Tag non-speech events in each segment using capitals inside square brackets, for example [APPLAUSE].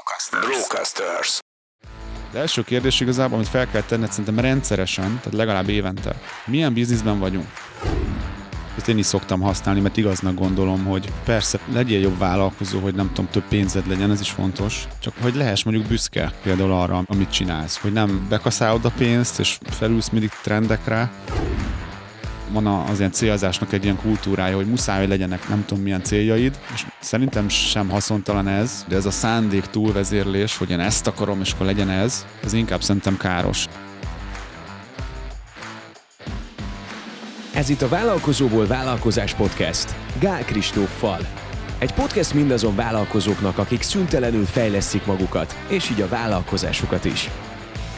Brocasters. Brocasters. Az első kérdés igazából, amit fel kell tenned szerintem rendszeresen, tehát legalább évente. Milyen bizniszben vagyunk? Ezt én is szoktam használni, mert igaznak gondolom, hogy persze legyél jobb vállalkozó, hogy nem tudom, több pénzed legyen, ez is fontos. Csak hogy lehess mondjuk büszke például arra, amit csinálsz. Hogy nem bekaszálod a pénzt, és felülsz mindig trendekre, van az ilyen célzásnak egy ilyen kultúrája, hogy muszáj, hogy legyenek nem tudom milyen céljaid, és szerintem sem haszontalan ez, de ez a szándék túlvezérlés, hogy én ezt akarom, és akkor legyen ez, ez inkább szerintem káros. Ez itt a Vállalkozóból Vállalkozás Podcast. Gál Kristóffal. Egy podcast mindazon vállalkozóknak, akik szüntelenül fejlesztik magukat, és így a vállalkozásukat is.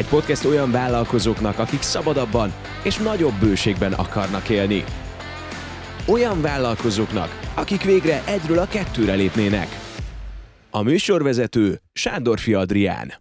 Egy podcast olyan vállalkozóknak, akik szabadabban és nagyobb bőségben akarnak élni. Olyan vállalkozóknak, akik végre egyről a kettőre lépnének. A műsorvezető Sándorfi Adrián.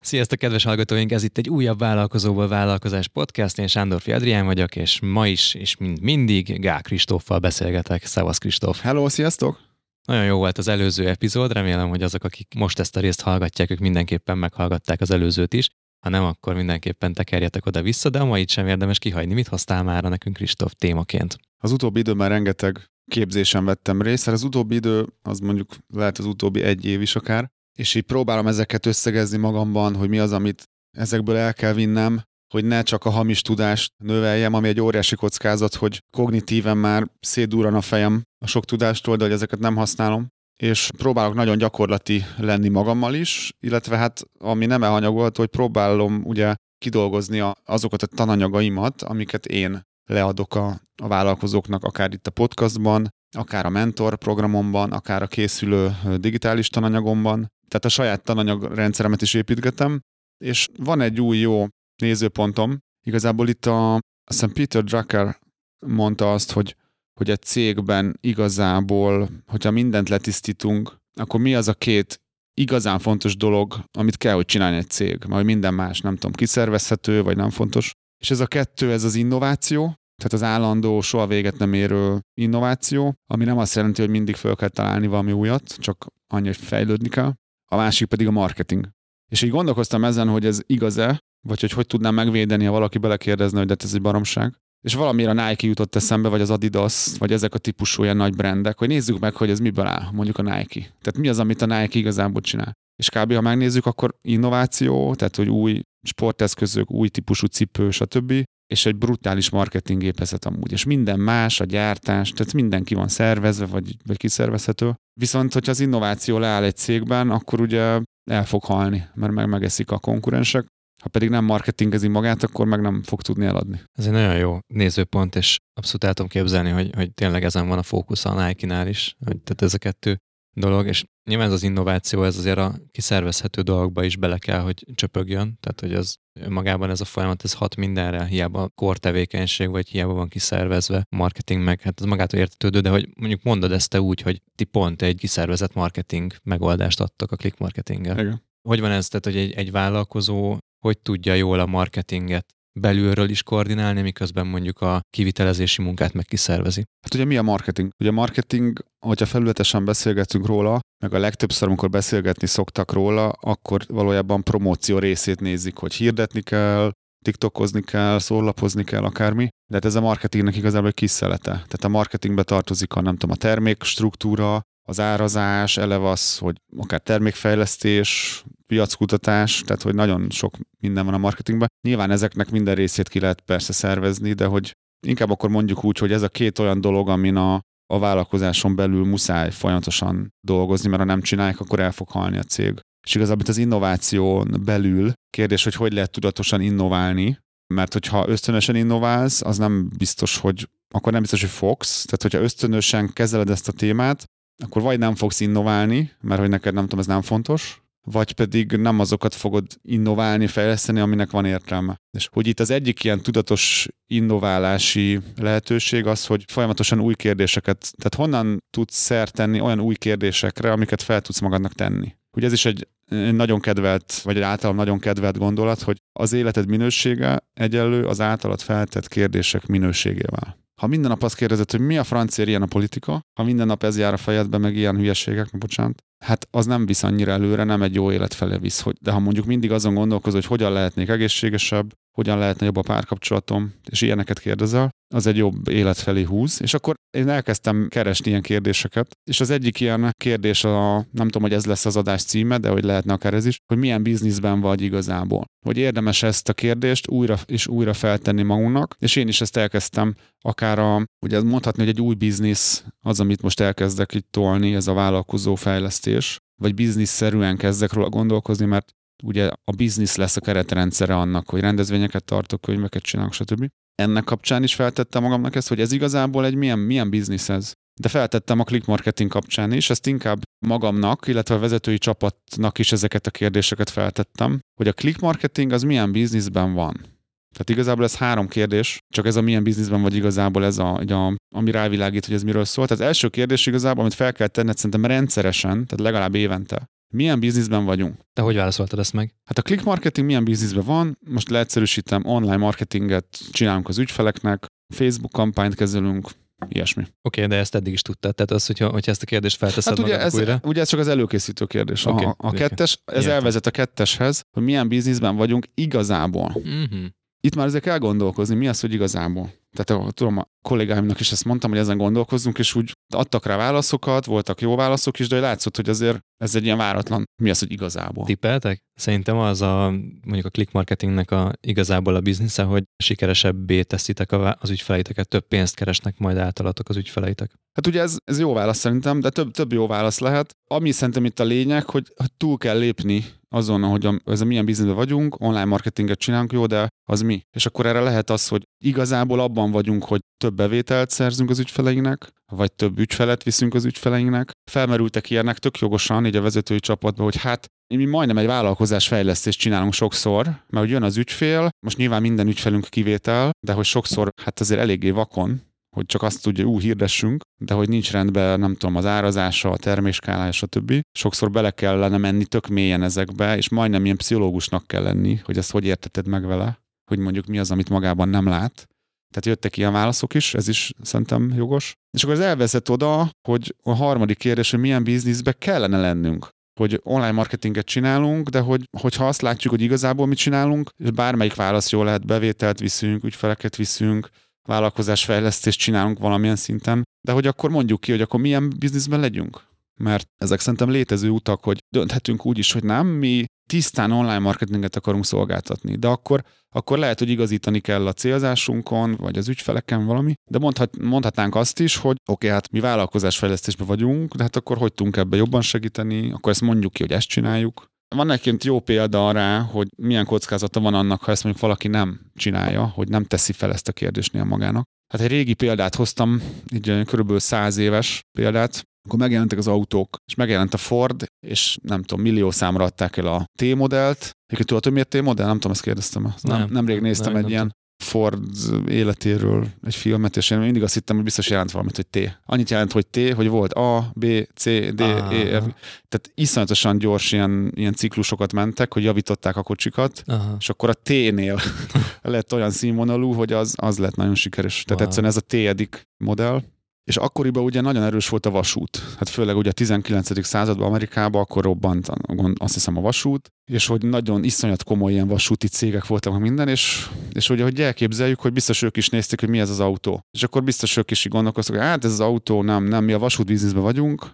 Sziasztok, kedves hallgatóink! Ez itt egy újabb Vállalkozóból Vállalkozás podcast. Én Sándorfi Adrián vagyok, és ma is, és mind mindig Gál Kristóffal beszélgetek. Szevasz Kristóf! Hello, sziasztok! Nagyon jó volt az előző epizód, remélem, hogy azok, akik most ezt a részt hallgatják, ők mindenképpen meghallgatták az előzőt is. Ha nem, akkor mindenképpen tekerjetek oda-vissza, de a mai sem érdemes kihagyni. Mit hoztál már nekünk, Kristóf, témaként? Az utóbbi időben rengeteg képzésen vettem részt, hát az utóbbi idő, az mondjuk lehet az utóbbi egy év is akár, és így próbálom ezeket összegezni magamban, hogy mi az, amit ezekből el kell vinnem, hogy ne csak a hamis tudást növeljem, ami egy óriási kockázat, hogy kognitíven már szédúran a fejem a sok tudástól, de hogy ezeket nem használom, és próbálok nagyon gyakorlati lenni magammal is, illetve hát ami nem elhanyagolt, hogy próbálom ugye kidolgozni azokat a tananyagaimat, amiket én leadok a, a vállalkozóknak, akár itt a podcastban, akár a mentor programomban, akár a készülő digitális tananyagomban. Tehát a saját tananyagrendszeremet is építgetem, és van egy új jó nézőpontom. Igazából itt a, azt Peter Drucker mondta azt, hogy hogy egy cégben igazából, hogyha mindent letisztítunk, akkor mi az a két igazán fontos dolog, amit kell, hogy csinálni egy cég, majd minden más, nem tudom, kiszervezhető, vagy nem fontos. És ez a kettő, ez az innováció, tehát az állandó, soha véget nem érő innováció, ami nem azt jelenti, hogy mindig fel kell találni valami újat, csak annyi, hogy fejlődni kell. A másik pedig a marketing. És így gondolkoztam ezen, hogy ez igaz-e, vagy hogy hogy tudnám megvédeni, ha valaki belekérdezne, hogy de ez egy baromság és valamiért a Nike jutott eszembe, vagy az Adidas, vagy ezek a típusú ilyen nagy brendek, hogy nézzük meg, hogy ez miből áll, mondjuk a Nike. Tehát mi az, amit a Nike igazából csinál. És kb. ha megnézzük, akkor innováció, tehát hogy új sporteszközök, új típusú cipő, stb. És egy brutális marketing gépezet amúgy. És minden más, a gyártás, tehát mindenki van szervezve, vagy, vagy kiszervezhető. Viszont, hogyha az innováció leáll egy cégben, akkor ugye el fog halni, mert meg megeszik a konkurensek. Ha pedig nem marketingezi magát, akkor meg nem fog tudni eladni. Ez egy nagyon jó nézőpont, és abszolút el tudom képzelni, hogy, hogy tényleg ezen van a fókusz a Nike-nál is, hogy tehát ez a kettő dolog, és nyilván ez az innováció, ez azért a kiszervezhető dolgokba is bele kell, hogy csöpögjön, tehát hogy az magában ez a folyamat, ez hat mindenre, hiába kor tevékenység, vagy hiába van kiszervezve marketing meg, hát ez magától értetődő, de hogy mondjuk mondod ezt te úgy, hogy ti pont egy kiszervezett marketing megoldást adtak a click marketinggel. Igen. Hogy van ez, tehát, hogy egy, egy vállalkozó hogy tudja jól a marketinget belülről is koordinálni, miközben mondjuk a kivitelezési munkát meg kiszervezi. Hát ugye mi a marketing? Ugye a marketing, hogyha felületesen beszélgetünk róla, meg a legtöbbször, amikor beszélgetni szoktak róla, akkor valójában promóció részét nézik, hogy hirdetni kell, tiktokozni kell, szólapozni kell, akármi. De hát ez a marketingnek igazából egy kis szelete. Tehát a marketingbe tartozik a, nem tudom, a termék struktúra, az árazás, eleve az, hogy akár termékfejlesztés, piackutatás, tehát hogy nagyon sok minden van a marketingben. Nyilván ezeknek minden részét ki lehet persze szervezni, de hogy inkább akkor mondjuk úgy, hogy ez a két olyan dolog, amin a, a vállalkozáson belül muszáj folyamatosan dolgozni, mert ha nem csinálják, akkor el fog halni a cég. És igazából itt az innováción belül kérdés, hogy hogy lehet tudatosan innoválni, mert hogyha ösztönösen innoválsz, az nem biztos, hogy akkor nem biztos, hogy fogsz. Tehát, hogyha ösztönösen kezeled ezt a témát, akkor vagy nem fogsz innoválni, mert hogy neked nem tudom, ez nem fontos, vagy pedig nem azokat fogod innoválni, fejleszteni, aminek van értelme. És hogy itt az egyik ilyen tudatos innoválási lehetőség az, hogy folyamatosan új kérdéseket, tehát honnan tudsz szert tenni olyan új kérdésekre, amiket fel tudsz magadnak tenni. Ugye ez is egy nagyon kedvelt, vagy egy általam nagyon kedvelt gondolat, hogy az életed minősége egyenlő az általad feltett kérdések minőségével. Ha minden nap azt kérdezed, hogy mi a francia ilyen a politika, ha minden nap ez jár a fejedbe, meg ilyen hülyeségek, bocsánat, hát az nem visz annyira előre, nem egy jó élet felé visz. Hogy, de ha mondjuk mindig azon gondolkozol, hogy hogyan lehetnék egészségesebb, hogyan lehetne jobb a párkapcsolatom, és ilyeneket kérdezel, az egy jobb élet felé húz. És akkor én elkezdtem keresni ilyen kérdéseket, és az egyik ilyen kérdés, a, nem tudom, hogy ez lesz az adás címe, de hogy lehetne akár ez is, hogy milyen bizniszben vagy igazából. Hogy érdemes ezt a kérdést újra és újra feltenni magunknak, és én is ezt elkezdtem akár a, ugye mondhatni, hogy egy új biznisz az, amit most elkezdek itt tolni, ez a vállalkozó fejlesztés, vagy bizniszszerűen kezdek róla gondolkozni, mert ugye a biznisz lesz a keretrendszere annak, hogy rendezvényeket tartok, könyveket csinálok, stb. Ennek kapcsán is feltettem magamnak ezt, hogy ez igazából egy milyen, milyen biznisz ez. De feltettem a click marketing kapcsán is, ezt inkább magamnak, illetve a vezetői csapatnak is ezeket a kérdéseket feltettem, hogy a click marketing az milyen bizniszben van. Tehát igazából ez három kérdés, csak ez a milyen bizniszben vagy igazából ez a, a ami rávilágít, hogy ez miről szól. Tehát első kérdés igazából, amit fel kell tenned szerintem rendszeresen, tehát legalább évente, milyen bizniszben vagyunk. Te hogy válaszoltad ezt meg? Hát a click marketing milyen bizniszben van, most leegyszerűsítem, online marketinget csinálunk az ügyfeleknek, Facebook kampányt kezelünk, ilyesmi. Oké, okay, de ezt eddig is tudtad. Tehát az, hogyha, hogyha ezt a kérdést felteszed hát ugye ez, újra. ugye ez csak az előkészítő kérdés. Okay, a, a kettes, ez Értem. elvezet a ketteshez, hogy milyen bizniszben vagyunk igazából. Uh-huh. Itt már ezek kell gondolkozni, mi az, hogy igazából. Tehát tudom, a kollégáimnak is ezt mondtam, hogy ezen gondolkozzunk, és úgy adtak rá válaszokat, voltak jó válaszok is, de látszott, hogy azért ez egy ilyen váratlan, mi az, hogy igazából. Tippeltek? Szerintem az a, mondjuk a click marketingnek a igazából a biznisze, hogy sikeresebbé teszitek az ügyfeleiteket, több pénzt keresnek majd általatok az ügyfeleitek. Hát ugye ez, ez jó válasz szerintem, de több, több jó válasz lehet. Ami szerintem itt a lényeg, hogy, hogy túl kell lépni azon, hogy a, ez a milyen bizniszben vagyunk, online marketinget csinálunk, jó, de az mi? És akkor erre lehet az, hogy igazából abban vagyunk, hogy több bevételt szerzünk az ügyfeleinknek, vagy több ügyfelet viszünk az ügyfeleinknek. Felmerültek ilyenek tök jogosan így a vezetői csapatban, hogy hát mi majdnem egy vállalkozás fejlesztést csinálunk sokszor, mert hogy jön az ügyfél, most nyilván minden ügyfelünk kivétel, de hogy sokszor hát azért eléggé vakon, hogy csak azt tudja, ú, hirdessünk, de hogy nincs rendben, nem tudom, az árazása, a terméskálája, stb. Sokszor bele kellene menni tök mélyen ezekbe, és majdnem ilyen pszichológusnak kell lenni, hogy ezt hogy érteted meg vele, hogy mondjuk mi az, amit magában nem lát. Tehát jöttek ilyen válaszok is, ez is szerintem jogos. És akkor ez elvezet oda, hogy a harmadik kérdés, hogy milyen bizniszbe kellene lennünk hogy online marketinget csinálunk, de hogy, hogyha azt látjuk, hogy igazából mit csinálunk, és bármelyik válasz jól lehet, bevételt viszünk, ügyfeleket viszünk, vállalkozásfejlesztést csinálunk valamilyen szinten, de hogy akkor mondjuk ki, hogy akkor milyen bizniszben legyünk. Mert ezek szerintem létező utak, hogy dönthetünk úgy is, hogy nem, mi tisztán online marketinget akarunk szolgáltatni, de akkor, akkor lehet, hogy igazítani kell a célzásunkon, vagy az ügyfeleken valami, de mondhat, mondhatnánk azt is, hogy oké, okay, hát mi vállalkozásfejlesztésben vagyunk, de hát akkor hogy tudunk ebbe jobban segíteni, akkor ezt mondjuk ki, hogy ezt csináljuk, van egyébként jó példa arra, hogy milyen kockázata van annak, ha ezt mondjuk valaki nem csinálja, hogy nem teszi fel ezt a kérdésnél magának. Hát egy régi példát hoztam, így körülbelül száz éves példát, akkor megjelentek az autók, és megjelent a Ford, és nem tudom, millió számra adták el a T-modellt. Egyébként tudod, hogy miért T-modell? Nem tudom, ezt kérdeztem. Nem, nem, nemrég néztem nem, egy nem ilyen Ford életéről egy filmet, és én mindig azt hittem, hogy biztos jelent valamit, hogy T. Annyit jelent, hogy T, hogy volt A, B, C, D, ah, E, F. Tehát iszonyatosan gyors ilyen, ilyen ciklusokat mentek, hogy javították a kocsikat, Aha. és akkor a T-nél [LAUGHS] lett olyan színvonalú, hogy az, az lett nagyon sikeres. Tehát wow. egyszerűen ez a T-edik modell, és akkoriban ugye nagyon erős volt a vasút. Hát főleg ugye a 19. században Amerikában akkor robbant azt hiszem a vasút, és hogy nagyon iszonyat komoly ilyen vasúti cégek voltak minden, és, és ugye, hogy elképzeljük, hogy biztos ők is nézték, hogy mi ez az autó. És akkor biztos ők is így gondolkoztak, hogy hát ez az autó, nem, nem, mi a vasút bizniszben vagyunk,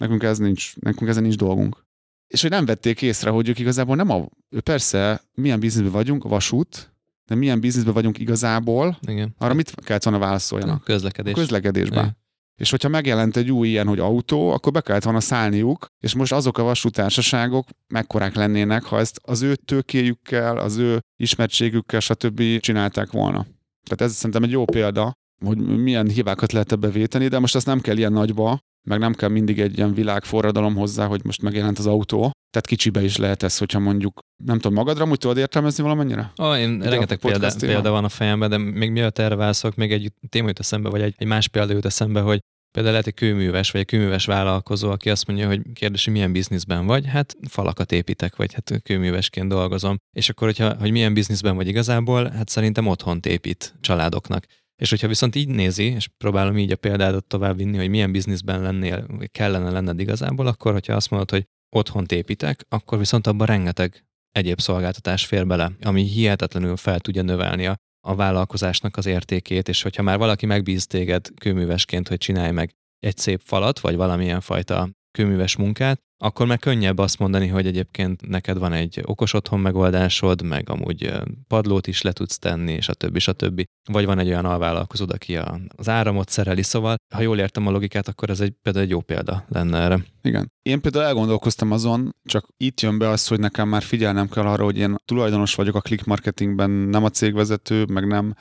nekünk ez nincs, nekünk ezen nincs dolgunk. És hogy nem vették észre, hogy ők igazából nem a, persze milyen bizniszben vagyunk, a vasút, de milyen bizniszben vagyunk igazából, Igen. arra mit kellett volna válaszoljanak? A közlekedés. A közlekedésben. Igen. És hogyha megjelent egy új ilyen, hogy autó, akkor be kellett volna szállniuk, és most azok a vasútársaságok mekkorák lennének, ha ezt az ő tőkéjükkel, az ő ismertségükkel, stb. csinálták volna. Tehát ez szerintem egy jó példa, hogy milyen hibákat lehet ebbe véteni, de most azt nem kell ilyen nagyba, meg nem kell mindig egy ilyen világforradalom hozzá, hogy most megjelent az autó. Tehát kicsibe is lehet ez, hogyha mondjuk, nem tudom, magadra úgy tudod értelmezni valamennyire? Ó, én Ugye rengeteg példa, példa, van a fejemben, de még mielőtt erre válaszolok, még egy téma jut eszembe, vagy egy, egy más példa jut eszembe, hogy Például lehet egy kőműves, vagy egy kőműves vállalkozó, aki azt mondja, hogy kérdési, milyen bizniszben vagy, hát falakat építek, vagy hát kőművesként dolgozom. És akkor, hogyha, hogy milyen bizniszben vagy igazából, hát szerintem otthon épít családoknak. És hogyha viszont így nézi, és próbálom így a példádat tovább vinni, hogy milyen bizniszben lennél, kellene lenned igazából, akkor hogyha azt mondod, hogy otthont építek, akkor viszont abban rengeteg egyéb szolgáltatás fér bele, ami hihetetlenül fel tudja növelni a, a vállalkozásnak az értékét, és hogyha már valaki megbíz téged kőművesként, hogy csinálj meg egy szép falat, vagy valamilyen fajta kőműves munkát, akkor meg könnyebb azt mondani, hogy egyébként neked van egy okos otthon megoldásod, meg amúgy padlót is le tudsz tenni, és a többi, és a többi. Vagy van egy olyan alvállalkozód, aki az áramot szereli, szóval ha jól értem a logikát, akkor ez egy, például egy jó példa lenne erre. Igen. Én például elgondolkoztam azon, csak itt jön be az, hogy nekem már figyelnem kell arra, hogy én tulajdonos vagyok a click marketingben, nem a cégvezető, meg nem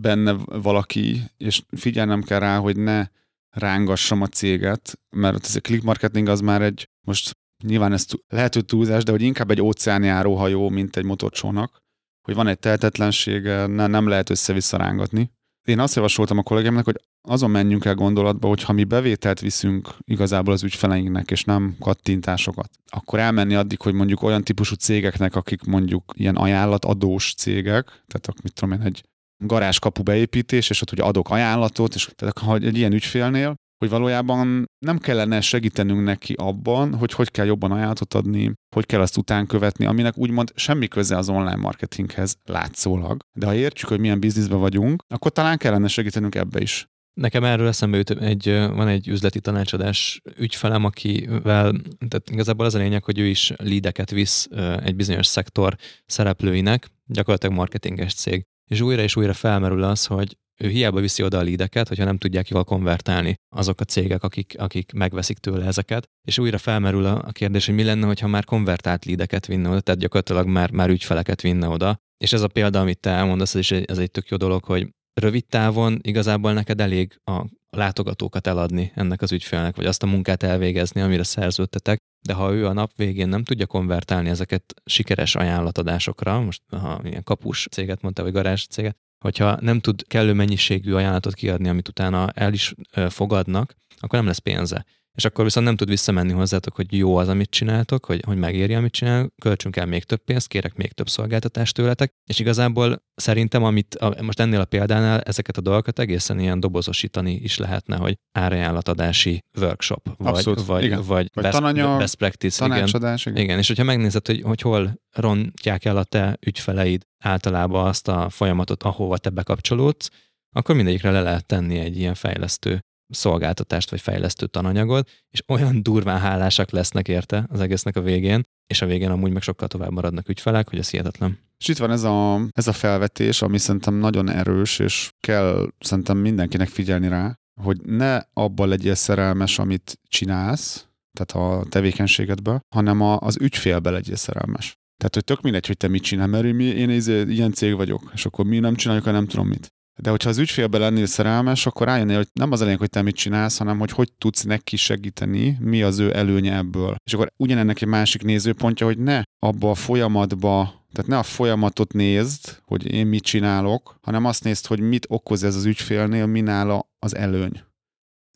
benne valaki, és figyelnem kell rá, hogy ne rángassam a céget, mert ez a click marketing az már egy, most nyilván ez lehető túlzás, de hogy inkább egy óceánjáró hajó, mint egy motorcsónak, hogy van egy tehetetlensége, ne, nem lehet össze-vissza rángatni. Én azt javasoltam a kollégámnak, hogy azon menjünk el gondolatba, hogy ha mi bevételt viszünk igazából az ügyfeleinknek, és nem kattintásokat, akkor elmenni addig, hogy mondjuk olyan típusú cégeknek, akik mondjuk ilyen ajánlatadós cégek, tehát mit tudom én, egy garázskapu beépítés, és ott ugye adok ajánlatot, és tehát ha egy ilyen ügyfélnél, hogy valójában nem kellene segítenünk neki abban, hogy hogy kell jobban ajánlatot adni, hogy kell azt után követni, aminek úgymond semmi köze az online marketinghez látszólag. De ha értjük, hogy milyen bizniszben vagyunk, akkor talán kellene segítenünk ebbe is. Nekem erről eszembe jut, egy, van egy üzleti tanácsadás ügyfelem, akivel, tehát igazából az a lényeg, hogy ő is lídeket visz egy bizonyos szektor szereplőinek, gyakorlatilag marketinges cég és újra és újra felmerül az, hogy ő hiába viszi oda a lídeket, hogyha nem tudják jól konvertálni azok a cégek, akik, akik megveszik tőle ezeket. És újra felmerül a kérdés, hogy mi lenne, hogyha már konvertált lídeket vinne oda, tehát gyakorlatilag már, már ügyfeleket vinne oda. És ez a példa, amit te elmondasz, ez is ez egy tök jó dolog, hogy rövid távon igazából neked elég a látogatókat eladni ennek az ügyfélnek, vagy azt a munkát elvégezni, amire szerződtetek, de ha ő a nap végén nem tudja konvertálni ezeket sikeres ajánlatadásokra, most ha ilyen kapus céget mondta, vagy garázs céget, hogyha nem tud kellő mennyiségű ajánlatot kiadni, amit utána el is fogadnak, akkor nem lesz pénze és akkor viszont nem tud visszamenni hozzátok, hogy jó az, amit csináltok, hogy, hogy megéri, amit csinál, költsünk el még több pénzt, kérek még több szolgáltatást tőletek, és igazából szerintem, amit a, most ennél a példánál ezeket a dolgokat egészen ilyen dobozosítani is lehetne, hogy árajánlatadási workshop, vagy, Abszolút, vagy, igen. vagy, vagy best, tananyag, best practice. Tanácsadás, igen. igen. és hogyha megnézed, hogy, hogy hol rontják el a te ügyfeleid általában azt a folyamatot, ahova te bekapcsolódsz, akkor mindegyikre le lehet tenni egy ilyen fejlesztő szolgáltatást vagy fejlesztő tananyagot, és olyan durván hálásak lesznek érte az egésznek a végén, és a végén amúgy meg sokkal tovább maradnak ügyfelek, hogy ez hihetetlen. És itt van ez a, ez a felvetés, ami szerintem nagyon erős, és kell szerintem mindenkinek figyelni rá, hogy ne abban legyél szerelmes, amit csinálsz, tehát a tevékenységedbe, hanem a, az ügyfélbe legyél szerelmes. Tehát, hogy tök mindegy, hogy te mit csinál, mert mi, én izé, ilyen cég vagyok, és akkor mi nem csináljuk, ha nem tudom mit. De hogyha az ügyfélbe lennél szerelmes, akkor rájönnél, hogy nem az lényeg, hogy te mit csinálsz, hanem hogy hogy tudsz neki segíteni, mi az ő előnye ebből. És akkor ugyanennek egy másik nézőpontja, hogy ne abba a folyamatba tehát ne a folyamatot nézd, hogy én mit csinálok, hanem azt nézd, hogy mit okoz ez az ügyfélnél, mi nála az előny.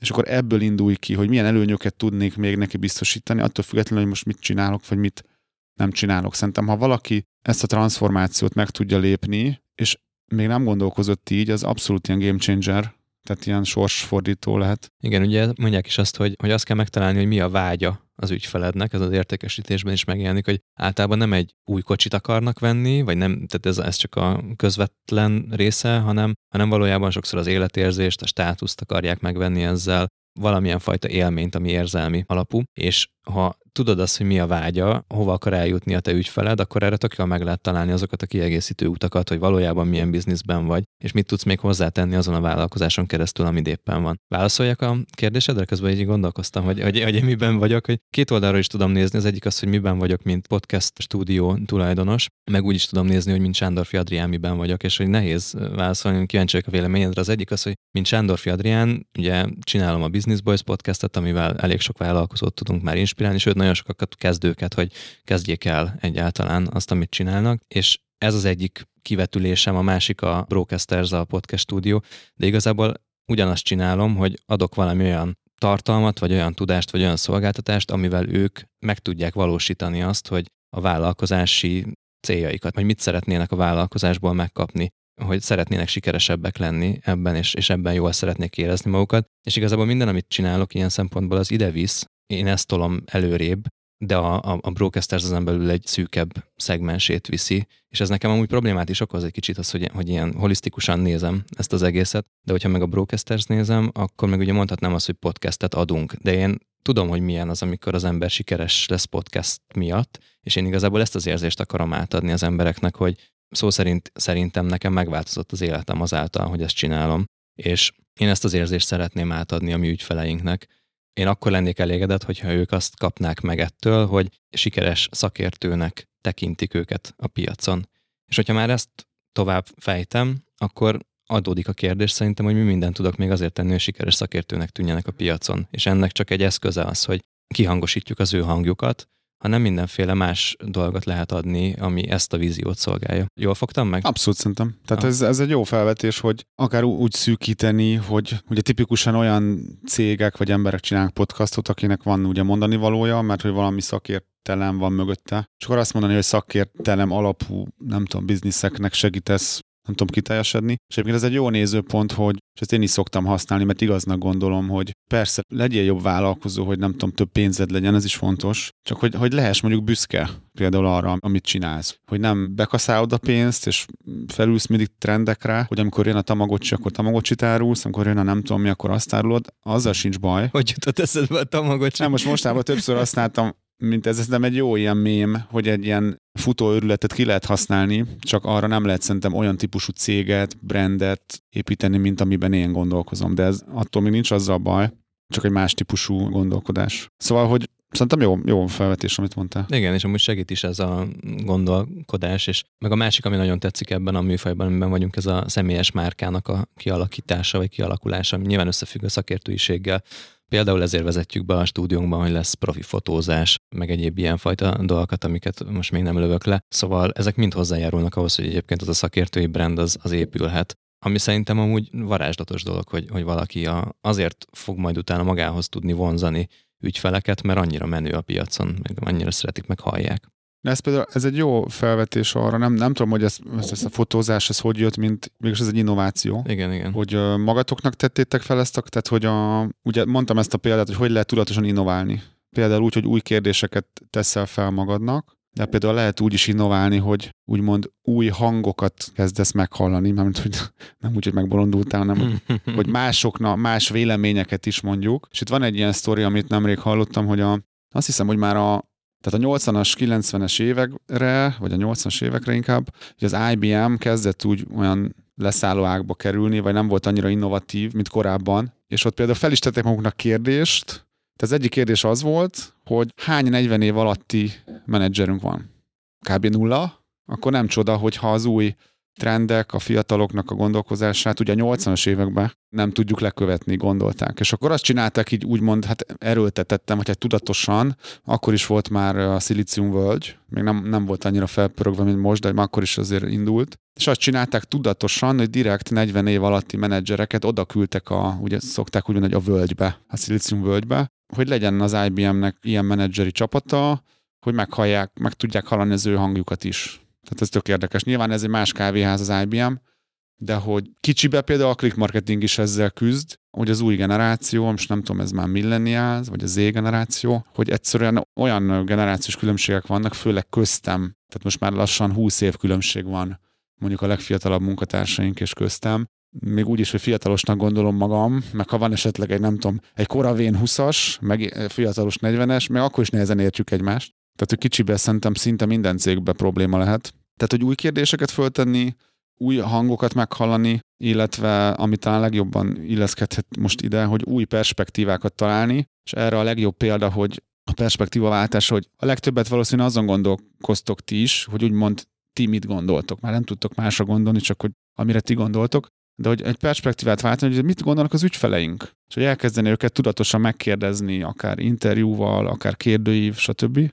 És akkor ebből indulj ki, hogy milyen előnyöket tudnék még neki biztosítani, attól függetlenül, hogy most mit csinálok, vagy mit nem csinálok. Szerintem, ha valaki ezt a transformációt meg tudja lépni, és még nem gondolkozott így, az abszolút ilyen game changer, tehát ilyen sorsfordító lehet. Igen, ugye mondják is azt, hogy, hogy azt kell megtalálni, hogy mi a vágya az ügyfelednek, ez az értékesítésben is megjelenik, hogy általában nem egy új kocsit akarnak venni, vagy nem, tehát ez, ez csak a közvetlen része, hanem, hanem valójában sokszor az életérzést, a státuszt akarják megvenni ezzel, valamilyen fajta élményt, ami érzelmi alapú, és ha tudod azt, hogy mi a vágya, hova akar eljutni a te ügyfeled, akkor erre tök jól meg lehet találni azokat a kiegészítő utakat, hogy valójában milyen bizniszben vagy, és mit tudsz még hozzátenni azon a vállalkozáson keresztül, ami éppen van. Válaszoljak a kérdésedre, közben így gondolkoztam, hogy, hogy, hogy miben vagyok, hogy két oldalról is tudom nézni, az egyik az, hogy miben vagyok, mint podcast stúdió tulajdonos, meg úgy is tudom nézni, hogy mint Sándorfi Adrián miben vagyok, és hogy nehéz válaszolni, kíváncsi vagyok a véleményedre. Az egyik az, hogy mint Sándorfi Adrián, ugye csinálom a Business Boys podcastet, amivel elég sok vállalkozót tudunk már inspirálni, sőt nagyon sokakat kezdőket, hogy kezdjék el egyáltalán azt, amit csinálnak, és ez az egyik kivetülésem, a másik a Brocasters, a podcast stúdió, de igazából ugyanazt csinálom, hogy adok valami olyan tartalmat, vagy olyan tudást, vagy olyan szolgáltatást, amivel ők meg tudják valósítani azt, hogy a vállalkozási céljaikat, vagy mit szeretnének a vállalkozásból megkapni. hogy szeretnének sikeresebbek lenni ebben, és, és ebben jól szeretnék érezni magukat. És igazából minden, amit csinálok ilyen szempontból, az ide visz. Én ezt tolom előrébb, de a, a, a Brocasters ezen belül egy szűkebb szegmensét viszi, és ez nekem amúgy problémát is okoz egy kicsit az, hogy, hogy ilyen holisztikusan nézem ezt az egészet, de hogyha meg a Brocasters nézem, akkor meg ugye mondhatnám azt, hogy podcastet adunk, de én tudom, hogy milyen az, amikor az ember sikeres lesz podcast miatt, és én igazából ezt az érzést akarom átadni az embereknek, hogy szó szerint szerintem nekem megváltozott az életem azáltal, hogy ezt csinálom, és én ezt az érzést szeretném átadni a mi ügyfeleinknek, én akkor lennék elégedett, hogyha ők azt kapnák meg ettől, hogy sikeres szakértőnek tekintik őket a piacon. És hogyha már ezt tovább fejtem, akkor adódik a kérdés szerintem, hogy mi mindent tudok még azért tenni, hogy sikeres szakértőnek tűnjenek a piacon. És ennek csak egy eszköze az, hogy kihangosítjuk az ő hangjukat, hanem mindenféle más dolgot lehet adni, ami ezt a víziót szolgálja. Jól fogtam meg? Abszolút szerintem. Tehát ez, ez egy jó felvetés, hogy akár úgy szűkíteni, hogy ugye tipikusan olyan cégek vagy emberek csinálnak podcastot, akinek van ugye mondani valója, mert hogy valami szakértelem van mögötte. És akkor azt mondani, hogy szakértelem alapú, nem tudom, bizniszeknek segítesz nem tudom kiteljesedni. És egyébként ez egy jó nézőpont, hogy és ezt én is szoktam használni, mert igaznak gondolom, hogy persze legyél jobb vállalkozó, hogy nem tudom, több pénzed legyen, ez is fontos, csak hogy, hogy lehess mondjuk büszke például arra, amit csinálsz. Hogy nem bekaszálod a pénzt, és felülsz mindig trendekre, hogy amikor jön a tamagocsi, akkor tamagocsit árulsz, amikor jön a nem tudom mi, akkor azt árulod, azzal sincs baj. Hogy jutott eszedbe a tamagocsi? Nem, most mostában többször használtam mint ez, ez nem egy jó ilyen mém, hogy egy ilyen futóőrületet ki lehet használni, csak arra nem lehet szerintem olyan típusú céget, brandet építeni, mint amiben én gondolkozom. De ez attól még nincs azzal baj, csak egy más típusú gondolkodás. Szóval, hogy Szerintem jó, jó felvetés, amit mondtál. Igen, és amúgy segít is ez a gondolkodás, és meg a másik, ami nagyon tetszik ebben a műfajban, amiben vagyunk, ez a személyes márkának a kialakítása, vagy kialakulása, ami nyilván összefügg a szakértőiséggel, Például ezért vezetjük be a stúdiónkban, hogy lesz profi fotózás, meg egyéb ilyenfajta dolgokat, amiket most még nem lövök le. Szóval ezek mind hozzájárulnak ahhoz, hogy egyébként az a szakértői brand az, az épülhet. Ami szerintem amúgy varázslatos dolog, hogy, hogy valaki a, azért fog majd utána magához tudni vonzani ügyfeleket, mert annyira menő a piacon, meg annyira szeretik, meg hallják. De ez például ez egy jó felvetés arra, nem, nem tudom, hogy ez, ez a fotózás, ez hogy jött, mint mégis ez egy innováció. Igen, igen. Hogy magatoknak tettétek fel ezt, a, tehát hogy a, ugye mondtam ezt a példát, hogy hogy lehet tudatosan innoválni. Például úgy, hogy új kérdéseket teszel fel magadnak, de például lehet úgy is innoválni, hogy úgymond új hangokat kezdesz meghallani, mert hogy nem úgy, hogy megbolondultál, hanem [LAUGHS] hogy másoknak, más véleményeket is mondjuk. És itt van egy ilyen sztori, amit nemrég hallottam, hogy a, azt hiszem, hogy már a, tehát a 80-as, 90-es évekre, vagy a 80-as évekre inkább, hogy az IBM kezdett úgy olyan leszállóákba kerülni, vagy nem volt annyira innovatív, mint korábban. És ott például fel is tettek maguknak kérdést, tehát az egyik kérdés az volt, hogy hány 40 év alatti menedzserünk van? Kb. nulla. Akkor nem csoda, hogyha az új trendek, a fiataloknak a gondolkozását ugye a 80-as években nem tudjuk lekövetni, gondolták. És akkor azt csinálták így úgymond, hát erőltetettem, hogy hát tudatosan, akkor is volt már a Silicium völgy, még nem, nem volt annyira felpörögve, mint most, de akkor is azért indult. És azt csinálták tudatosan, hogy direkt 40 év alatti menedzsereket oda küldtek a, ugye szokták úgy mondani, hogy a völgybe, a Silicium völgybe, hogy legyen az IBM-nek ilyen menedzseri csapata, hogy meghallják, meg tudják hallani az ő hangjukat is. Tehát ez tök érdekes. Nyilván ez egy más kávéház az IBM, de hogy kicsibe például a click marketing is ezzel küzd, hogy az új generáció, most nem tudom, ez már millennials, vagy a Z generáció, hogy egyszerűen olyan generációs különbségek vannak, főleg köztem, tehát most már lassan 20 év különbség van mondjuk a legfiatalabb munkatársaink és köztem, még úgy is, hogy fiatalosnak gondolom magam, meg ha van esetleg egy, nem tudom, egy koravén 20-as, meg fiatalos 40-es, meg akkor is nehezen értjük egymást. Tehát, hogy kicsibe szerintem szinte minden cégbe probléma lehet. Tehát, hogy új kérdéseket föltenni, új hangokat meghallani, illetve ami talán legjobban illeszkedhet most ide, hogy új perspektívákat találni, és erre a legjobb példa, hogy a perspektívaváltás, hogy a legtöbbet valószínűleg azon gondolkoztok ti is, hogy úgymond ti mit gondoltok. Már nem tudtok másra gondolni, csak hogy amire ti gondoltok, de hogy egy perspektívát váltani, hogy mit gondolnak az ügyfeleink. És hogy elkezdeni őket tudatosan megkérdezni, akár interjúval, akár kérdőív, stb.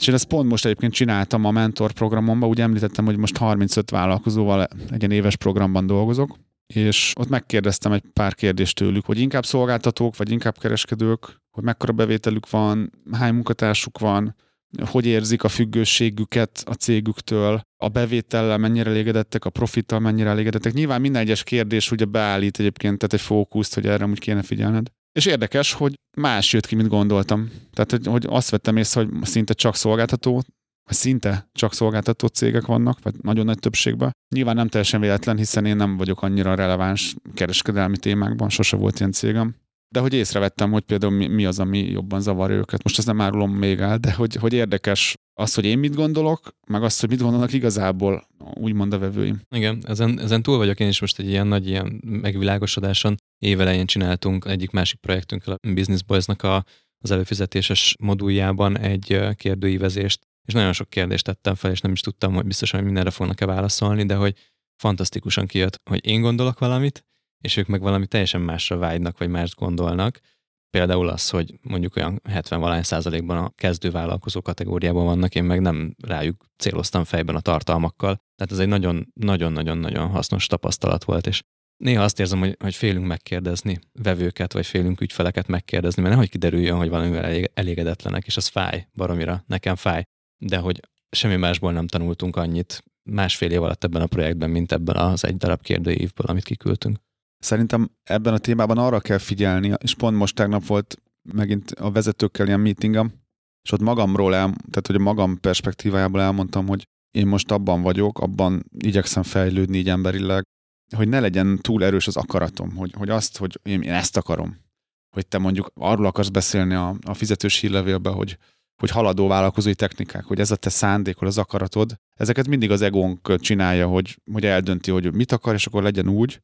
És én ezt pont most egyébként csináltam a mentor programomban, úgy említettem, hogy most 35 vállalkozóval egy éves programban dolgozok, és ott megkérdeztem egy pár kérdést tőlük, hogy inkább szolgáltatók, vagy inkább kereskedők, hogy mekkora bevételük van, hány munkatársuk van, hogy érzik a függőségüket a cégüktől, a bevétellel mennyire elégedettek, a profittal mennyire elégedettek. Nyilván minden egyes kérdés ugye beállít egyébként, tehát egy fókuszt, hogy erre úgy kéne figyelned. És érdekes, hogy más jött ki, mint gondoltam. Tehát, hogy, hogy azt vettem észre, hogy szinte csak szolgáltató, szinte csak szolgáltató cégek vannak, vagy nagyon nagy többségben. Nyilván nem teljesen véletlen, hiszen én nem vagyok annyira releváns kereskedelmi témákban, sose volt ilyen cégem de hogy észrevettem, hogy például mi, az, ami jobban zavarja őket. Most ezt nem árulom még el, de hogy, hogy érdekes az, hogy én mit gondolok, meg az, hogy mit gondolnak igazából úgymond a vevőim. Igen, ezen, ezen túl vagyok én is most egy ilyen nagy ilyen megvilágosodáson. Évelején csináltunk egyik másik projektünkkel, a Business Boys-nak a, az előfizetéses moduljában egy kérdőívezést, és nagyon sok kérdést tettem fel, és nem is tudtam, hogy biztosan, hogy mindenre fognak-e válaszolni, de hogy fantasztikusan kijött, hogy én gondolok valamit, és ők meg valami teljesen másra vágynak, vagy mást gondolnak. Például az, hogy mondjuk olyan 70 valány százalékban a kezdővállalkozó kategóriában vannak, én meg nem rájuk céloztam fejben a tartalmakkal. Tehát ez egy nagyon-nagyon-nagyon-nagyon hasznos tapasztalat volt, és néha azt érzem, hogy, hogy félünk megkérdezni vevőket, vagy félünk ügyfeleket megkérdezni, mert nehogy kiderüljön, hogy valamivel elégedetlenek, és az fáj baromira, nekem fáj. De hogy semmi másból nem tanultunk annyit másfél év alatt ebben a projektben, mint ebben az egy darab kérdőívből, amit kiküldtünk. Szerintem ebben a témában arra kell figyelni, és pont most tegnap volt megint a vezetőkkel ilyen meetingem, és ott magamról, el, tehát hogy a magam perspektívájából elmondtam, hogy én most abban vagyok, abban igyekszem fejlődni így emberileg, hogy ne legyen túl erős az akaratom, hogy, hogy azt, hogy én, én ezt akarom. Hogy te mondjuk arról akarsz beszélni a, a fizetős hírlevélbe, hogy, hogy haladó vállalkozói technikák, hogy ez a te szándékod, az akaratod, ezeket mindig az egónk csinálja, hogy, hogy eldönti, hogy mit akar, és akkor legyen úgy,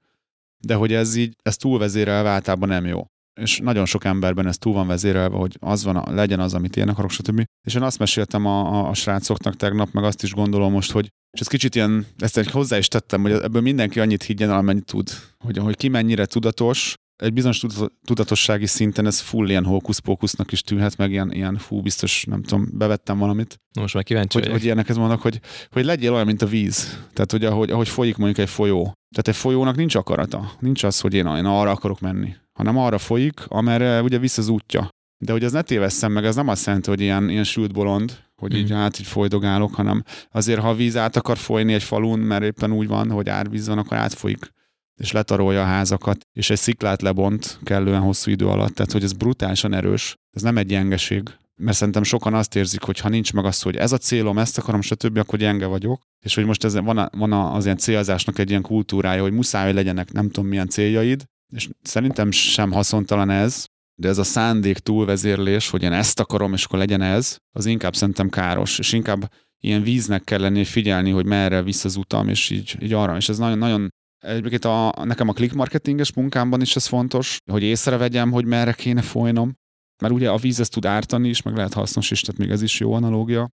de hogy ez így, ez túlvezérelve általában nem jó. És nagyon sok emberben ez túl van vezérelve, hogy az van, legyen az, amit én akarok, stb. És én azt meséltem a, a, a srácoknak tegnap, meg azt is gondolom most, hogy és ez kicsit ilyen, ezt hozzá is tettem, hogy ebből mindenki annyit higgyen, amennyit tud. Hogy, hogy ki mennyire tudatos, egy bizonyos tudatossági szinten ez full ilyen hókusz-pókusznak is tűnhet, meg ilyen, ilyen fú, biztos, nem tudom, bevettem valamit. Most már kíváncsi hogy, hogy ilyeneket mondok, hogy, hogy legyél olyan, mint a víz. Tehát, hogy ahogy, ahogy folyik mondjuk egy folyó. Tehát egy folyónak nincs akarata. Nincs az, hogy én, én arra akarok menni. Hanem arra folyik, amerre ugye vissza az útja. De hogy az ne tévesszem meg, az nem azt jelenti, hogy ilyen, ilyen sült bolond, hogy mm. így hát így folydogálok, hanem azért, ha a víz át akar folyni egy falun, mert éppen úgy van, hogy árvíz van, akkor átfolyik és letarolja a házakat, és egy sziklát lebont kellően hosszú idő alatt, tehát hogy ez brutálisan erős, ez nem egy gyengeség, mert szerintem sokan azt érzik, hogy ha nincs meg az, hogy ez a célom, ezt akarom, stb., akkor gyenge vagyok, és hogy most ez van, a, van az ilyen célzásnak egy ilyen kultúrája, hogy muszáj, hogy legyenek nem tudom milyen céljaid, és szerintem sem haszontalan ez, de ez a szándék túlvezérlés, hogy én ezt akarom, és akkor legyen ez, az inkább szerintem káros, és inkább ilyen víznek kell lenni, figyelni, hogy merre visz az utam, és így, így arra. És ez nagyon, nagyon Egyébként a, nekem a click marketinges munkámban is ez fontos, hogy észrevegyem, hogy merre kéne folynom, mert ugye a víz ezt tud ártani is, meg lehet hasznos is, tehát még ez is jó analógia.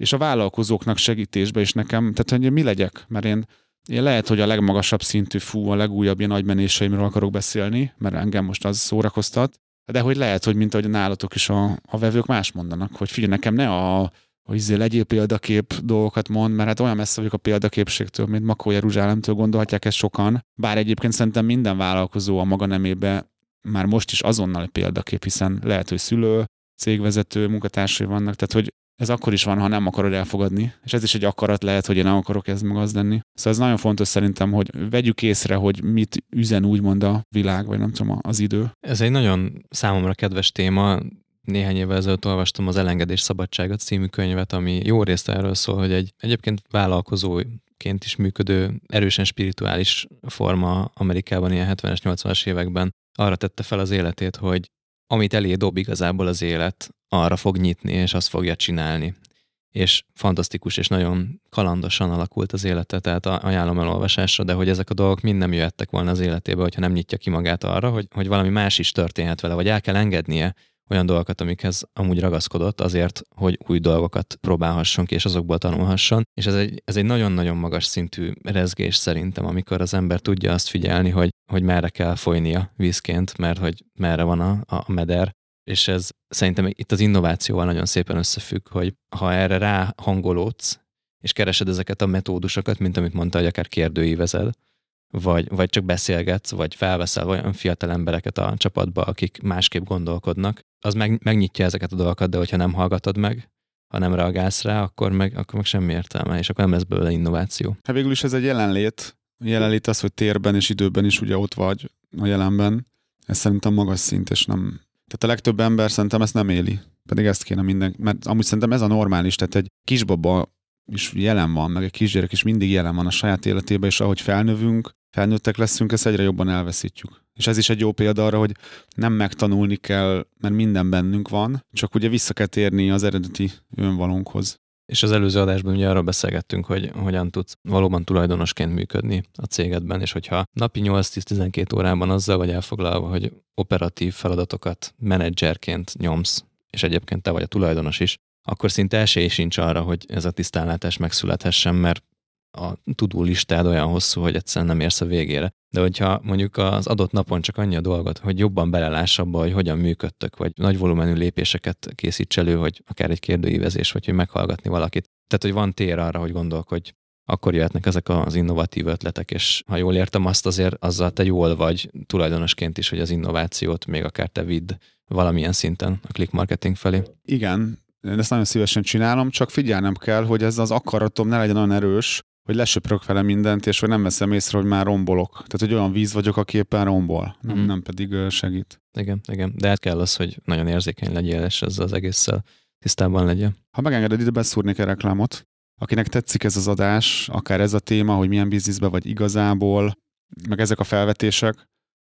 És a vállalkozóknak segítésbe is nekem, tehát hogy mi legyek, mert én, én lehet, hogy a legmagasabb szintű fú, a legújabb ilyen nagymenéseimről akarok beszélni, mert engem most az szórakoztat, de hogy lehet, hogy mint ahogy nálatok is a, a vevők más mondanak, hogy figyelj, nekem ne a hogy izé legyél példakép dolgokat mond, mert hát olyan messze vagyok a példaképségtől, mint Makó Jeruzsálemtől gondolhatják ezt sokan. Bár egyébként szerintem minden vállalkozó a maga nemébe már most is azonnal példakép, hiszen lehet, hogy szülő, cégvezető, munkatársai vannak, tehát hogy ez akkor is van, ha nem akarod elfogadni, és ez is egy akarat lehet, hogy én nem akarok ez meg az lenni. Szóval ez nagyon fontos szerintem, hogy vegyük észre, hogy mit üzen úgymond a világ, vagy nem tudom, az idő. Ez egy nagyon számomra kedves téma, néhány évvel ezelőtt olvastam az Elengedés szabadságot című könyvet, ami jó részt erről szól, hogy egy egyébként vállalkozóként is működő, erősen spirituális forma Amerikában ilyen 70-es, 80-as években arra tette fel az életét, hogy amit elé dob igazából az élet, arra fog nyitni, és azt fogja csinálni. És fantasztikus és nagyon kalandosan alakult az élete, tehát ajánlom elolvasásra, de hogy ezek a dolgok mind nem jöhettek volna az életébe, hogyha nem nyitja ki magát arra, hogy, hogy valami más is történhet vele, vagy el kell engednie, olyan dolgokat, amikhez amúgy ragaszkodott azért, hogy új dolgokat próbálhasson ki, és azokból tanulhasson. És ez egy, ez egy nagyon-nagyon magas szintű rezgés szerintem, amikor az ember tudja azt figyelni, hogy, hogy merre kell folynia vízként, mert hogy merre van a, a meder, és ez szerintem itt az innovációval nagyon szépen összefügg, hogy ha erre ráhangolódsz, és keresed ezeket a metódusokat, mint amit mondta, hogy akár kérdőívezed, vagy, vagy csak beszélgetsz, vagy felveszel olyan fiatal embereket a csapatba, akik másképp gondolkodnak, az meg, megnyitja ezeket a dolgokat, de hogyha nem hallgatod meg, ha nem reagálsz rá, akkor meg, akkor meg semmi értelme, és akkor nem lesz belőle innováció. Hát végül is ez egy jelenlét. Jelenlét az, hogy térben és időben is ugye ott vagy a jelenben. Ez szerintem magas szint, és nem... Tehát a legtöbb ember szerintem ezt nem éli. Pedig ezt kéne minden, mert amúgy szerintem ez a normális, tehát egy kisbaba is jelen van, meg egy kisgyerek is mindig jelen van a saját életében, és ahogy felnövünk, felnőttek leszünk, ezt egyre jobban elveszítjük. És ez is egy jó példa arra, hogy nem megtanulni kell, mert minden bennünk van, csak ugye vissza kell térni az eredeti önvalónkhoz. És az előző adásban ugye arról beszélgettünk, hogy hogyan tudsz valóban tulajdonosként működni a cégedben, és hogyha napi 8-10-12 órában azzal vagy elfoglalva, hogy operatív feladatokat menedzserként nyomsz, és egyébként te vagy a tulajdonos is, akkor szinte esély sincs arra, hogy ez a tisztánlátás megszülethessen, mert a tudó listád olyan hosszú, hogy egyszerűen nem érsz a végére. De hogyha mondjuk az adott napon csak annyi a dolgot, hogy jobban beleláss abba, hogy hogyan működtök, vagy nagy volumenű lépéseket készíts elő, hogy akár egy kérdőívezés, vagy hogy meghallgatni valakit. Tehát, hogy van tér arra, hogy gondolkodj, akkor jöhetnek ezek az innovatív ötletek, és ha jól értem, azt azért azzal te jól vagy tulajdonosként is, hogy az innovációt még akár te vidd valamilyen szinten a click marketing felé. Igen, én ezt nagyon szívesen csinálom, csak figyelnem kell, hogy ez az akaratom ne legyen olyan erős, hogy lesöprök vele mindent, és hogy nem veszem észre, hogy már rombolok. Tehát, hogy olyan víz vagyok, aki éppen rombol, nem, mm. nem pedig segít. Igen, igen. De hát kell az, hogy nagyon érzékeny legyél, és ez az egésszel tisztában legyen. Ha megengeded, ide beszúrnék egy reklámot. Akinek tetszik ez az adás, akár ez a téma, hogy milyen bizniszbe vagy igazából, meg ezek a felvetések,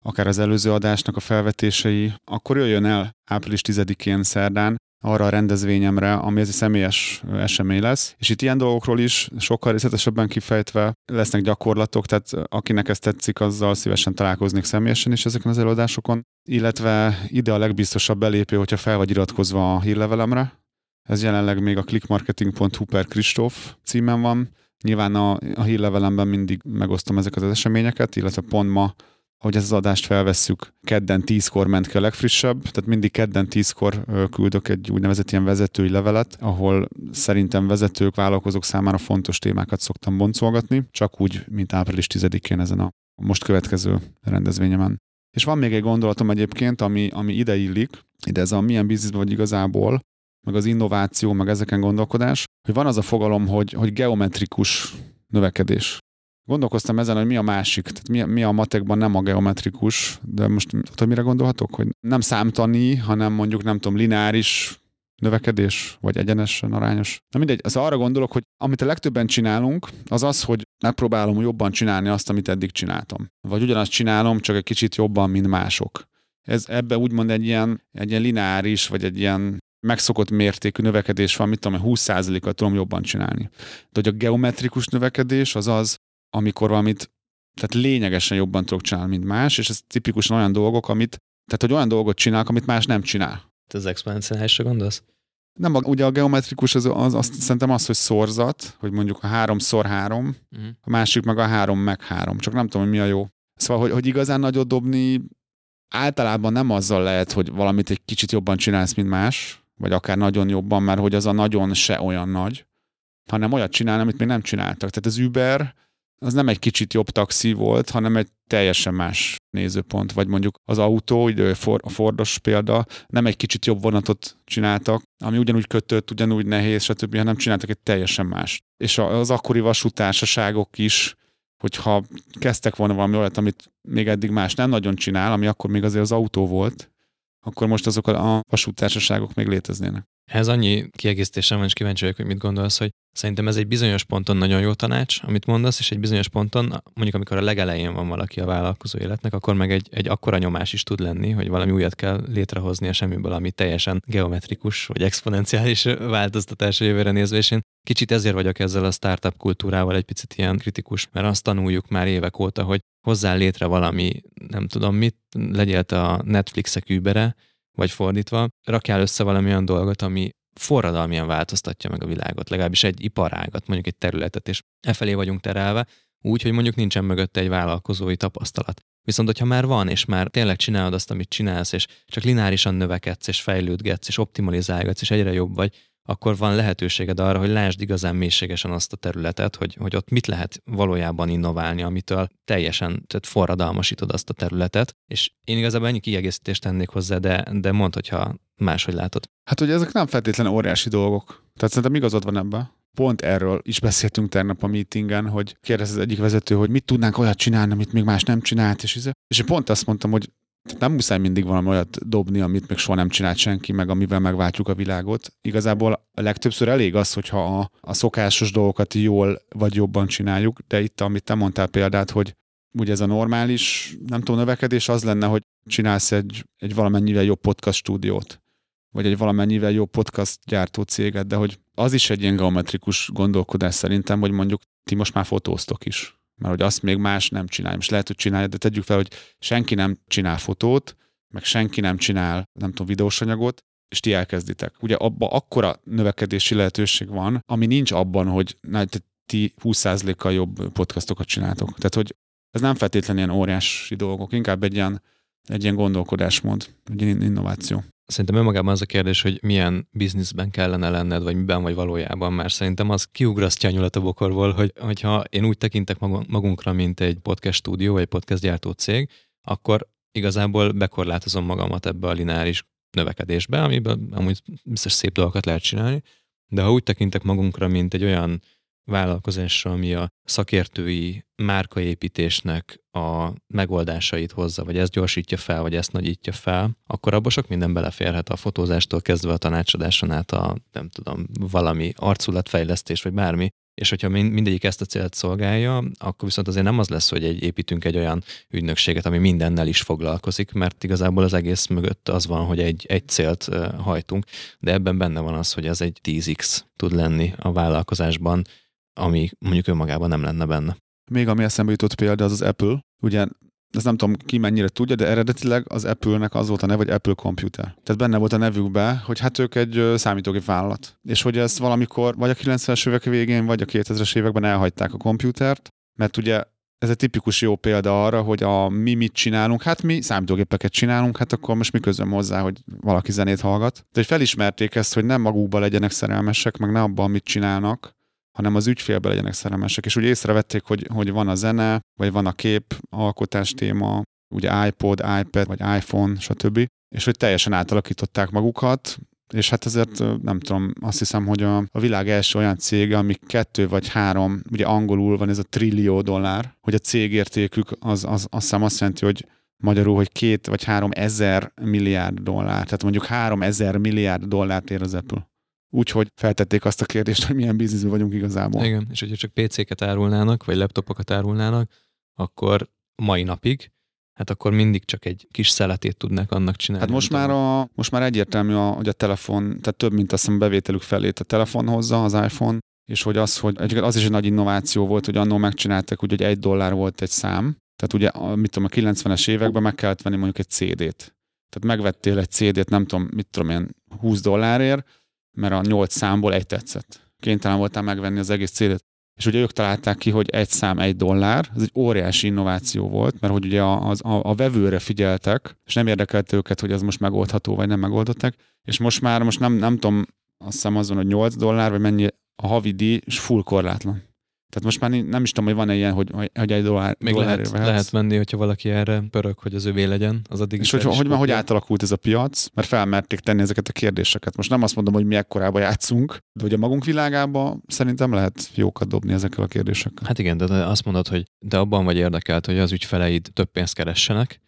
akár az előző adásnak a felvetései, akkor jöjjön el április 10-én szerdán arra a rendezvényemre, ami ez egy személyes esemény lesz. És itt ilyen dolgokról is sokkal részletesebben kifejtve lesznek gyakorlatok, tehát akinek ez tetszik, azzal szívesen találkoznék személyesen is ezeken az előadásokon. Illetve ide a legbiztosabb belépő, hogyha fel vagy iratkozva a hírlevelemre. Ez jelenleg még a clickmarketing.hu per Kristóf címen van. Nyilván a, a hírlevelemben mindig megosztom ezeket az eseményeket, illetve pont ma hogy ezt az adást felvesszük, kedden tízkor ment ki a legfrissebb, tehát mindig kedden tízkor küldök egy úgynevezett ilyen vezetői levelet, ahol szerintem vezetők, vállalkozók számára fontos témákat szoktam boncolgatni, csak úgy, mint április 10-én ezen a most következő rendezvényemen. És van még egy gondolatom egyébként, ami, ami ide illik, ide ez a milyen bizniszben vagy igazából, meg az innováció, meg ezeken gondolkodás, hogy van az a fogalom, hogy, hogy geometrikus növekedés. Gondolkoztam ezen, hogy mi a másik, tehát mi, mi a matekban nem a geometrikus, de most tudod, mire gondolhatok? Hogy nem számtani, hanem mondjuk nem tudom, lineáris növekedés, vagy egyenesen arányos. Na mindegy, az arra gondolok, hogy amit a legtöbben csinálunk, az az, hogy megpróbálom jobban csinálni azt, amit eddig csináltam. Vagy ugyanazt csinálom, csak egy kicsit jobban, mint mások. Ez ebbe úgymond egy ilyen, egy ilyen lineáris, vagy egy ilyen megszokott mértékű növekedés van, mit tudom, 20%-at tudom jobban csinálni. De hogy a geometrikus növekedés az az, amikor valamit tehát lényegesen jobban tudok csinálni, mint más, és ez tipikusan olyan dolgok, amit, tehát hogy olyan dolgot csinálok, amit más nem csinál. Te az exponenciálisra gondolsz? Nem, ugye a geometrikus az, az, az szerintem az, hogy szorzat, hogy mondjuk a három szor három, uh-huh. a másik meg a három meg három, csak nem tudom, hogy mi a jó. Szóval, hogy, hogy igazán nagyot dobni általában nem azzal lehet, hogy valamit egy kicsit jobban csinálsz, mint más, vagy akár nagyon jobban, mert hogy az a nagyon se olyan nagy, hanem olyat csinálni, amit még nem csináltak. Tehát az Uber az nem egy kicsit jobb taxi volt, hanem egy teljesen más nézőpont, vagy mondjuk az autó, a Fordos példa, nem egy kicsit jobb vonatot csináltak, ami ugyanúgy kötött, ugyanúgy nehéz, stb., hanem csináltak egy teljesen más. És az akkori vasútársaságok is, hogyha kezdtek volna valami olyat, amit még eddig más nem nagyon csinál, ami akkor még azért az autó volt, akkor most azok a vasútársaságok még léteznének. Ez annyi kiegészítésem van, és kíváncsi vagyok, hogy mit gondolsz, hogy szerintem ez egy bizonyos ponton nagyon jó tanács, amit mondasz, és egy bizonyos ponton, mondjuk amikor a legelején van valaki a vállalkozó életnek, akkor meg egy, egy akkora nyomás is tud lenni, hogy valami újat kell létrehozni a semmiből, ami teljesen geometrikus vagy exponenciális változtatás a jövőre nézve, és én kicsit ezért vagyok ezzel a startup kultúrával egy picit ilyen kritikus, mert azt tanuljuk már évek óta, hogy hozzá létre valami, nem tudom mit, legyél a Netflixek übere, vagy fordítva, rakjál össze valami olyan dolgot, ami forradalmian változtatja meg a világot, legalábbis egy iparágat, mondjuk egy területet, és e felé vagyunk terelve, úgy, hogy mondjuk nincsen mögötte egy vállalkozói tapasztalat. Viszont, hogyha már van, és már tényleg csinálod azt, amit csinálsz, és csak lineárisan növekedsz, és fejlődgetsz, és optimalizálgatsz, és egyre jobb vagy, akkor van lehetőséged arra, hogy lásd igazán mélységesen azt a területet, hogy, hogy ott mit lehet valójában innoválni, amitől teljesen tehát forradalmasítod azt a területet. És én igazából ennyi kiegészítést tennék hozzá, de, de mondd, hogyha máshogy látod? Hát ugye ezek nem feltétlenül óriási dolgok. Tehát szerintem igazad van ebben. Pont erről is beszéltünk tegnap a meetingen, hogy kérdez az egyik vezető, hogy mit tudnánk olyat csinálni, amit még más nem csinált, és, és én pont azt mondtam, hogy nem muszáj mindig valami olyat dobni, amit még soha nem csinált senki, meg amivel megváltjuk a világot. Igazából a legtöbbször elég az, hogyha a, a szokásos dolgokat jól vagy jobban csináljuk, de itt, amit te mondtál példát, hogy ugye ez a normális, nem tudom, növekedés az lenne, hogy csinálsz egy, egy valamennyivel jobb podcast stúdiót, vagy egy valamennyivel jobb podcast gyártó céget, de hogy az is egy ilyen geometrikus gondolkodás szerintem, hogy mondjuk ti most már fotóztok is. Mert hogy azt még más nem csinálja. Most lehet, hogy csinálja, de tegyük fel, hogy senki nem csinál fotót, meg senki nem csinál, nem tudom, videós anyagot, és ti elkezditek. Ugye abban akkora növekedési lehetőség van, ami nincs abban, hogy na, ti 20%-kal jobb podcastokat csináltok. Tehát, hogy ez nem feltétlenül ilyen óriási dolgok, inkább egy ilyen, egy ilyen gondolkodásmód, egy ilyen innováció. Szerintem önmagában az a kérdés, hogy milyen bizniszben kellene lenned, vagy miben vagy valójában, mert szerintem az kiugrasztja a nyulat a bokorból, hogy, hogyha én úgy tekintek magunkra, mint egy podcast stúdió, vagy podcast gyártó cég, akkor igazából bekorlátozom magamat ebbe a lineáris növekedésbe, amiben amúgy biztos szép dolgokat lehet csinálni, de ha úgy tekintek magunkra, mint egy olyan vállalkozásra, ami a szakértői márkaépítésnek a megoldásait hozza, vagy ezt gyorsítja fel, vagy ezt nagyítja fel, akkor abban sok minden beleférhet a fotózástól kezdve a tanácsadáson át a, nem tudom, valami arculatfejlesztés, vagy bármi, és hogyha mindegyik ezt a célt szolgálja, akkor viszont azért nem az lesz, hogy egy, építünk egy olyan ügynökséget, ami mindennel is foglalkozik, mert igazából az egész mögött az van, hogy egy, egy célt hajtunk, de ebben benne van az, hogy az egy 10x tud lenni a vállalkozásban, ami mondjuk önmagában nem lenne benne. Még ami eszembe jutott példa, az az Apple. Ugye ez nem tudom ki mennyire tudja, de eredetileg az Apple-nek az volt a neve, hogy Apple Computer. Tehát benne volt a nevükbe, hogy hát ők egy számítógép vállalat. És hogy ezt valamikor vagy a 90-es évek végén, vagy a 2000-es években elhagyták a komputert, mert ugye ez egy tipikus jó példa arra, hogy a mi mit csinálunk, hát mi számítógépeket csinálunk, hát akkor most mi közöm hozzá, hogy valaki zenét hallgat. De hogy felismerték ezt, hogy nem magukba legyenek szerelmesek, meg ne abban, mit csinálnak, hanem az ügyfélbe legyenek szerelmesek. És úgy észrevették, hogy, hogy van a zene, vagy van a kép, alkotás téma, ugye iPod, iPad, vagy iPhone, stb. És hogy teljesen átalakították magukat, és hát ezért nem tudom, azt hiszem, hogy a, a világ első olyan cége, ami kettő vagy három, ugye angolul van ez a trillió dollár, hogy a cégértékük az, az azt hiszem azt jelenti, hogy magyarul, hogy két vagy három ezer milliárd dollár, tehát mondjuk három ezer milliárd dollárt ér az Apple. Úgyhogy feltették azt a kérdést, hogy milyen bizniszben vagyunk igazából. Igen, és hogyha csak PC-ket árulnának, vagy laptopokat árulnának, akkor mai napig, hát akkor mindig csak egy kis szeletét tudnak annak csinálni. Hát most már, a, most már egyértelmű, a, hogy a telefon, tehát több, mint azt hiszem bevételük felét a telefon hozza, az iPhone, és hogy az, hogy az is egy nagy innováció volt, hogy annól megcsináltak, úgy, hogy egy dollár volt egy szám, tehát ugye, mit tudom, a 90-es években meg kellett venni mondjuk egy CD-t. Tehát megvettél egy CD-t, nem tudom, mit tudom én, 20 dollárért, mert a nyolc számból egy tetszett. Kénytelen voltam megvenni az egész cédet. És ugye ők találták ki, hogy egy szám egy dollár, ez egy óriási innováció volt, mert hogy ugye a, a, a vevőre figyeltek, és nem érdekelt őket, hogy ez most megoldható, vagy nem megoldották, és most már, most nem, nem tudom, azt hiszem azon, hogy 8 dollár, vagy mennyi a havi díj, és full korlátlan. Tehát most már nem is tudom, hogy van-e ilyen, hogy, hogy egy dollár, Még lehet, lehet menni, hogyha valaki erre pörög, hogy az övé legyen, az addig És hogy, hogy, hogy átalakult ez a piac, mert felmerték tenni ezeket a kérdéseket. Most nem azt mondom, hogy mi ekkorába játszunk, de hogy a magunk világában szerintem lehet jókat dobni ezekkel a kérdésekkel. Hát igen, de azt mondod, hogy de abban vagy érdekelt, hogy az ügyfeleid több pénzt keressenek,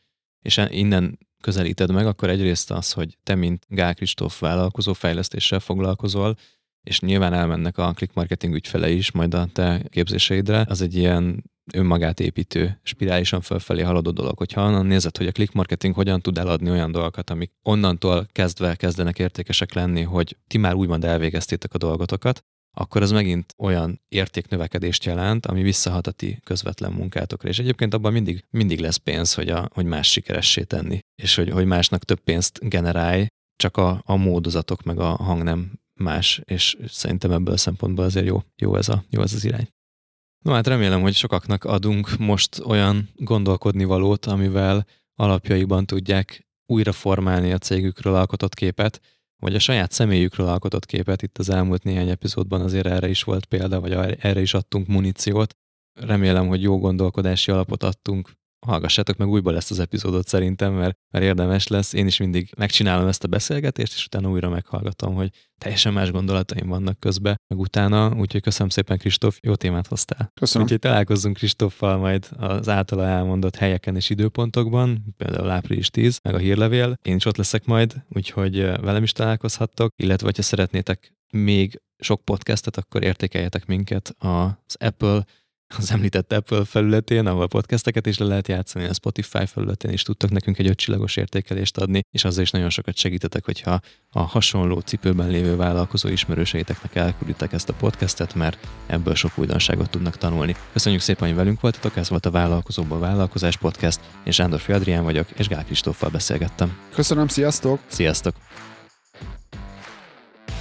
és innen közelíted meg, akkor egyrészt az, hogy te, mint Gál Kristóf vállalkozó fejlesztéssel foglalkozol, és nyilván elmennek a click marketing ügyfele is majd a te képzéseidre, az egy ilyen önmagát építő, spirálisan fölfelé haladó dolog. Hogyha onnan nézed, hogy a click marketing hogyan tud eladni olyan dolgokat, amik onnantól kezdve kezdenek értékesek lenni, hogy ti már úgymond elvégeztétek a dolgotokat, akkor az megint olyan értéknövekedést jelent, ami visszahat a ti közvetlen munkátokra. És egyébként abban mindig, mindig lesz pénz, hogy, a, hogy más sikeressé tenni, és hogy, hogy másnak több pénzt generálj, csak a, a módozatok meg a hang nem más, és szerintem ebből a szempontból azért jó, jó, ez, a, jó ez az irány. No hát remélem, hogy sokaknak adunk most olyan gondolkodni valót, amivel alapjaiban tudják újra formálni a cégükről alkotott képet, vagy a saját személyükről alkotott képet. Itt az elmúlt néhány epizódban azért erre is volt példa, vagy erre is adtunk muníciót. Remélem, hogy jó gondolkodási alapot adtunk hallgassátok meg újból ezt az epizódot szerintem, mert, mert érdemes lesz. Én is mindig megcsinálom ezt a beszélgetést, és utána újra meghallgatom, hogy teljesen más gondolataim vannak közben, meg utána, úgyhogy köszönöm szépen Kristóf, jó témát hoztál. Köszönöm. Úgyhogy találkozzunk Kristóffal majd az általa elmondott helyeken és időpontokban, például április 10, meg a hírlevél. Én is ott leszek majd, úgyhogy velem is találkozhattok, illetve ha szeretnétek még sok podcastet, akkor értékeljetek minket az Apple az említett Apple felületén, ahol podcasteket is le lehet játszani, a Spotify felületén is tudtak nekünk egy ötcsillagos értékelést adni, és azzal is nagyon sokat segítetek, hogyha a hasonló cipőben lévő vállalkozó ismerőseiteknek elkülditek ezt a podcastet, mert ebből sok újdonságot tudnak tanulni. Köszönjük szépen, hogy velünk voltatok, ez volt a Vállalkozóból Vállalkozás Podcast, én Sándor Adrián vagyok, és Gál Kristóffal beszélgettem. Köszönöm, sziasztok! Sziasztok!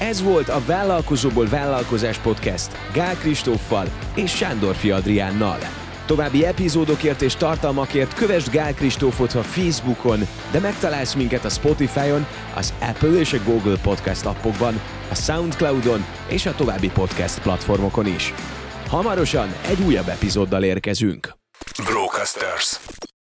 Ez volt a Vállalkozóból Vállalkozás Podcast Gál Kristóffal és Sándor Adriánnal. További epizódokért és tartalmakért kövess Gál Kristófot a Facebookon, de megtalálsz minket a Spotify-on, az Apple és a Google Podcast appokban, a Soundcloud-on és a további podcast platformokon is. Hamarosan egy újabb epizóddal érkezünk. Brocasters.